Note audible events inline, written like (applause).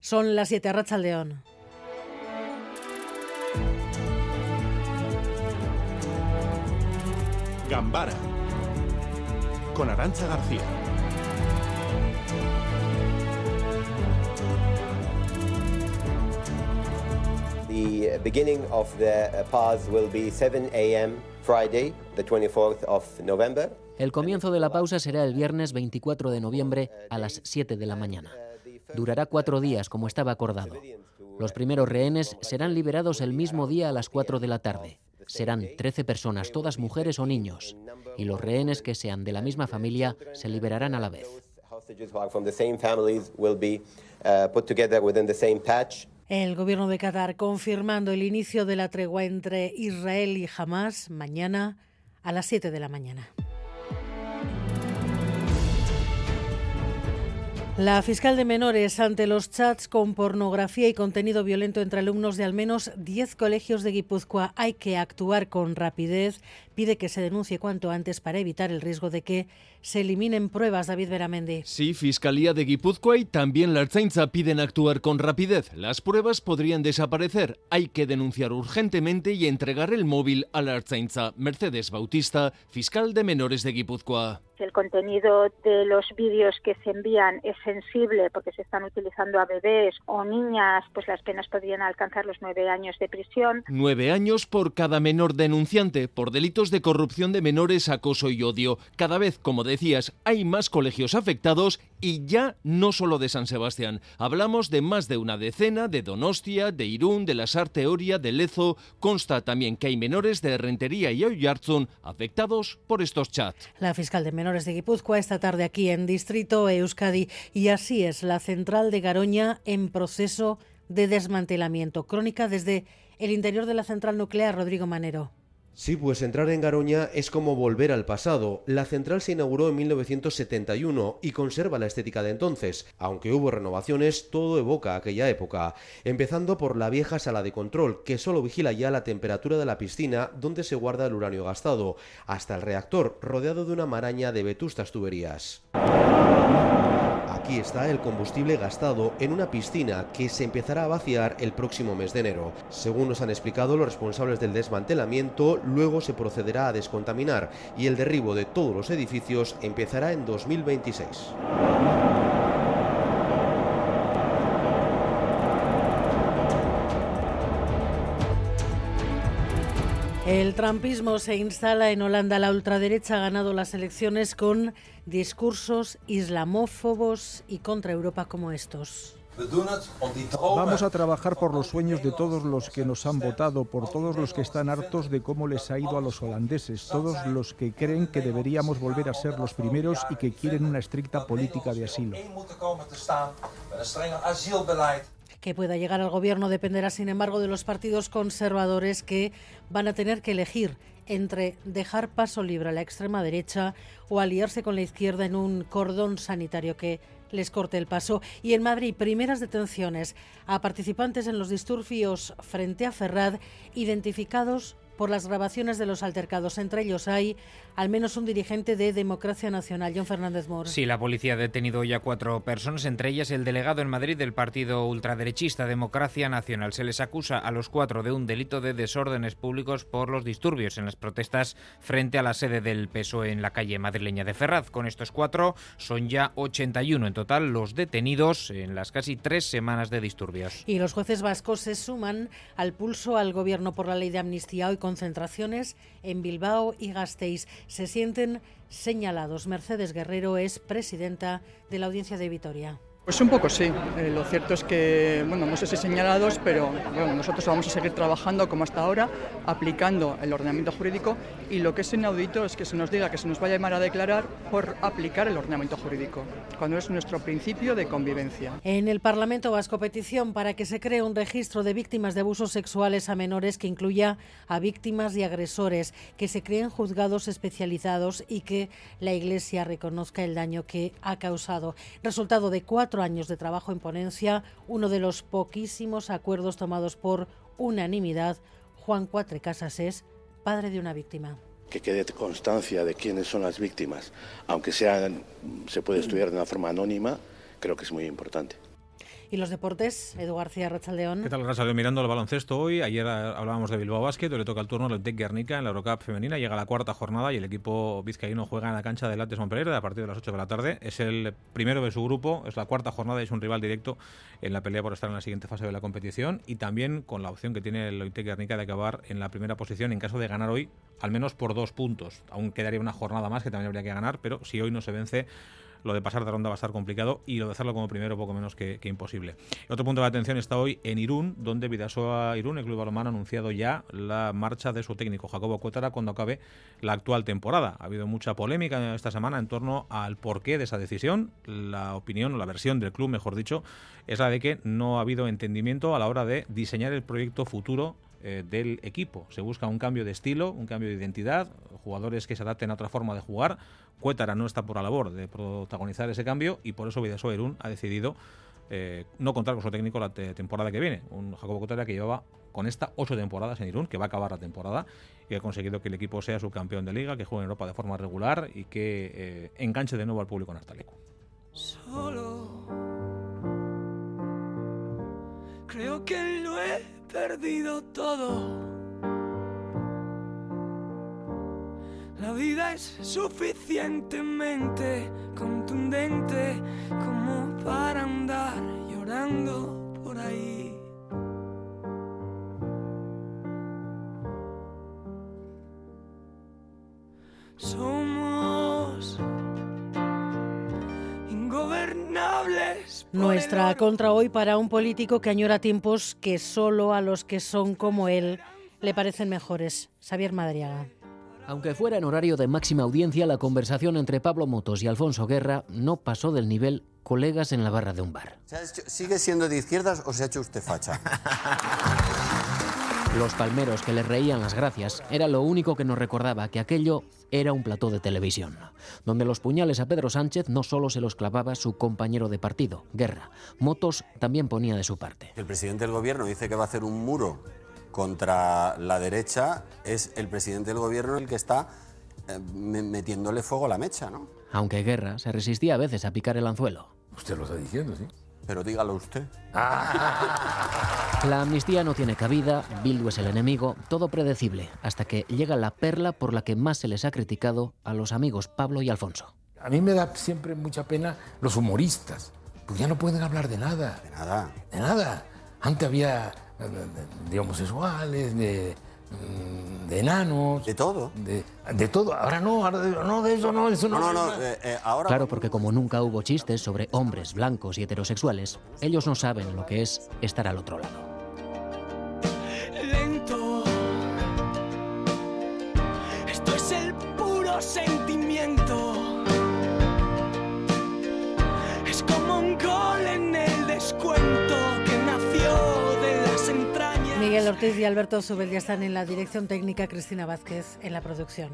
Son las 7, León. Gambara con Arancha García. The beginning of the pause will be 7 a.m. Friday, the 24th of November. El comienzo de la pausa será el viernes 24 de noviembre a las 7 de la mañana. Durará cuatro días, como estaba acordado. Los primeros rehenes serán liberados el mismo día a las 4 de la tarde. Serán 13 personas, todas mujeres o niños, y los rehenes que sean de la misma familia se liberarán a la vez. El gobierno de Qatar confirmando el inicio de la tregua entre Israel y Hamas mañana a las 7 de la mañana. La fiscal de menores ante los chats con pornografía y contenido violento entre alumnos de al menos 10 colegios de Guipúzcoa hay que actuar con rapidez. Pide que se denuncie cuanto antes para evitar el riesgo de que se eliminen pruebas. David Veramendi. Sí, Fiscalía de Guipúzcoa y también la Arzainza piden actuar con rapidez. Las pruebas podrían desaparecer. Hay que denunciar urgentemente y entregar el móvil a la Arzainza. Mercedes Bautista, fiscal de menores de Guipúzcoa el contenido de los vídeos que se envían es sensible porque se están utilizando a bebés o niñas, pues las penas podrían alcanzar los nueve años de prisión. Nueve años por cada menor denunciante por delitos de corrupción de menores, acoso y odio. Cada vez, como decías, hay más colegios afectados y ya no solo de San Sebastián. Hablamos de más de una decena, de Donostia, de Irún, de la Sarteoria, de Lezo. Consta también que hay menores de Rentería y Oyarzún afectados por estos chats. La fiscal de menores de Guipúzcoa esta tarde aquí en Distrito Euskadi y así es la central de Garoña en proceso de desmantelamiento. Crónica desde el interior de la central nuclear, Rodrigo Manero. Sí, pues entrar en Garoña es como volver al pasado. La central se inauguró en 1971 y conserva la estética de entonces. Aunque hubo renovaciones, todo evoca aquella época. Empezando por la vieja sala de control, que solo vigila ya la temperatura de la piscina donde se guarda el uranio gastado, hasta el reactor, rodeado de una maraña de vetustas tuberías. Aquí está el combustible gastado en una piscina que se empezará a vaciar el próximo mes de enero. Según nos han explicado los responsables del desmantelamiento, luego se procederá a descontaminar y el derribo de todos los edificios empezará en 2026. El trumpismo se instala en Holanda. La ultraderecha ha ganado las elecciones con discursos islamófobos y contra Europa como estos. Vamos a trabajar por los sueños de todos los que nos han votado, por todos los que están hartos de cómo les ha ido a los holandeses, todos los que creen que deberíamos volver a ser los primeros y que quieren una estricta política de asilo que pueda llegar al gobierno dependerá, sin embargo, de los partidos conservadores que van a tener que elegir entre dejar paso libre a la extrema derecha o aliarse con la izquierda en un cordón sanitario que les corte el paso. Y en Madrid, primeras detenciones a participantes en los disturbios frente a Ferrad, identificados por las grabaciones de los altercados. Entre ellos hay al menos un dirigente de Democracia Nacional, John Fernández Mor. Sí, la policía ha detenido ya cuatro personas, entre ellas el delegado en Madrid del partido ultraderechista Democracia Nacional. Se les acusa a los cuatro de un delito de desórdenes públicos por los disturbios en las protestas frente a la sede del PSOE en la calle madrileña de Ferraz. Con estos cuatro son ya 81 en total los detenidos en las casi tres semanas de disturbios. Y los jueces vascos se suman al pulso al gobierno por la ley de amnistía hoy concentraciones en Bilbao y Gasteiz. Se sienten señalados. Mercedes Guerrero es presidenta de la Audiencia de Vitoria. Pues un poco sí. Eh, lo cierto es que, bueno, no sé si señalados, pero bueno, nosotros vamos a seguir trabajando como hasta ahora, aplicando el ordenamiento jurídico y lo que es inaudito es que se nos diga que se nos vaya a llamar a declarar por aplicar el ordenamiento jurídico, cuando es nuestro principio de convivencia. En el Parlamento Vasco petición para que se cree un registro de víctimas de abusos sexuales a menores que incluya a víctimas y agresores, que se creen juzgados especializados y que la Iglesia reconozca el daño que ha causado. Resultado de cuatro años de trabajo en ponencia, uno de los poquísimos acuerdos tomados por unanimidad, Juan Cuatre Casas es padre de una víctima que quede constancia de quiénes son las víctimas, aunque sean, se puede estudiar de una forma anónima, creo que es muy importante. Y los deportes, Edu García Rachaldeón. ¿Qué tal, Rachaldeón? Mirando el baloncesto hoy, ayer hablábamos de Bilbao Basket, hoy le toca el turno al Tec Guernica en la Eurocup femenina, llega la cuarta jornada y el equipo vizcaíno juega en la cancha del Lattes Montpellier a partir de las 8 de la tarde. Es el primero de su grupo, es la cuarta jornada y es un rival directo en la pelea por estar en la siguiente fase de la competición y también con la opción que tiene el Oitec Guernica de acabar en la primera posición en caso de ganar hoy al menos por dos puntos. Aún quedaría una jornada más que también habría que ganar, pero si hoy no se vence lo de pasar de ronda va a estar complicado y lo de hacerlo como primero poco menos que, imposible. otro punto de atención está hoy en Irún, donde Vidasoa Irún, el club balonmano, ha anunciado ya la marcha de su técnico, Jacobo Cuétara, cuando acabe la actual temporada. Ha habido mucha polémica esta semana en torno al porqué de esa decisión. La opinión o la versión del club, mejor dicho, es la de que no ha habido entendimiento a la hora de diseñar el proyecto futuro eh, del equipo. Se busca un cambio de estilo, un cambio de identidad, jugadores que se adapten a otra forma de jugar. Cuétara no está por la labor de protagonizar ese cambio y por eso Vidasoa Irún ha decidido eh, no contar con su técnico la temporada que viene. Un Jacobo Cuétara que llevaba con esta ocho temporadas en Irún, que va a acabar la temporada y ha conseguido que el equipo sea su campeón de liga, que juegue en Europa de forma regular y que eh, enganche de nuevo al público en Artaleco. Solo creo que lo he perdido todo. La vida es suficientemente contundente como para andar llorando por ahí. Nuestra contra hoy para un político que añora tiempos que solo a los que son como él le parecen mejores. Xavier Madriaga. Aunque fuera en horario de máxima audiencia, la conversación entre Pablo Motos y Alfonso Guerra no pasó del nivel colegas en la barra de un bar. ¿Sigue siendo de izquierdas o se ha hecho usted facha? (laughs) Los palmeros que le reían las gracias era lo único que nos recordaba que aquello era un plató de televisión, donde los puñales a Pedro Sánchez no solo se los clavaba su compañero de partido, Guerra, Motos también ponía de su parte. El presidente del gobierno dice que va a hacer un muro contra la derecha, es el presidente del gobierno el que está eh, metiéndole fuego a la mecha, ¿no? Aunque Guerra se resistía a veces a picar el anzuelo. Usted lo está diciendo, sí. Pero dígalo usted. La amnistía no tiene cabida, Bildu es el enemigo, todo predecible, hasta que llega la perla por la que más se les ha criticado a los amigos Pablo y Alfonso. A mí me da siempre mucha pena los humoristas, porque ya no pueden hablar de nada. De nada. De nada. Antes había de homosexuales, de de enanos. De todo. De, todo. Ahora no, ahora de, no, de eso no, eso no. No, no, eh, eh, ahora... Claro, porque como nunca hubo chistes sobre hombres blancos y heterosexuales, ellos no saben lo que es estar al otro lado. Lento. Esto es el puro sentimiento. Es como un gol en Ortiz y Alberto Subel ya están en la dirección técnica, Cristina Vázquez en la producción.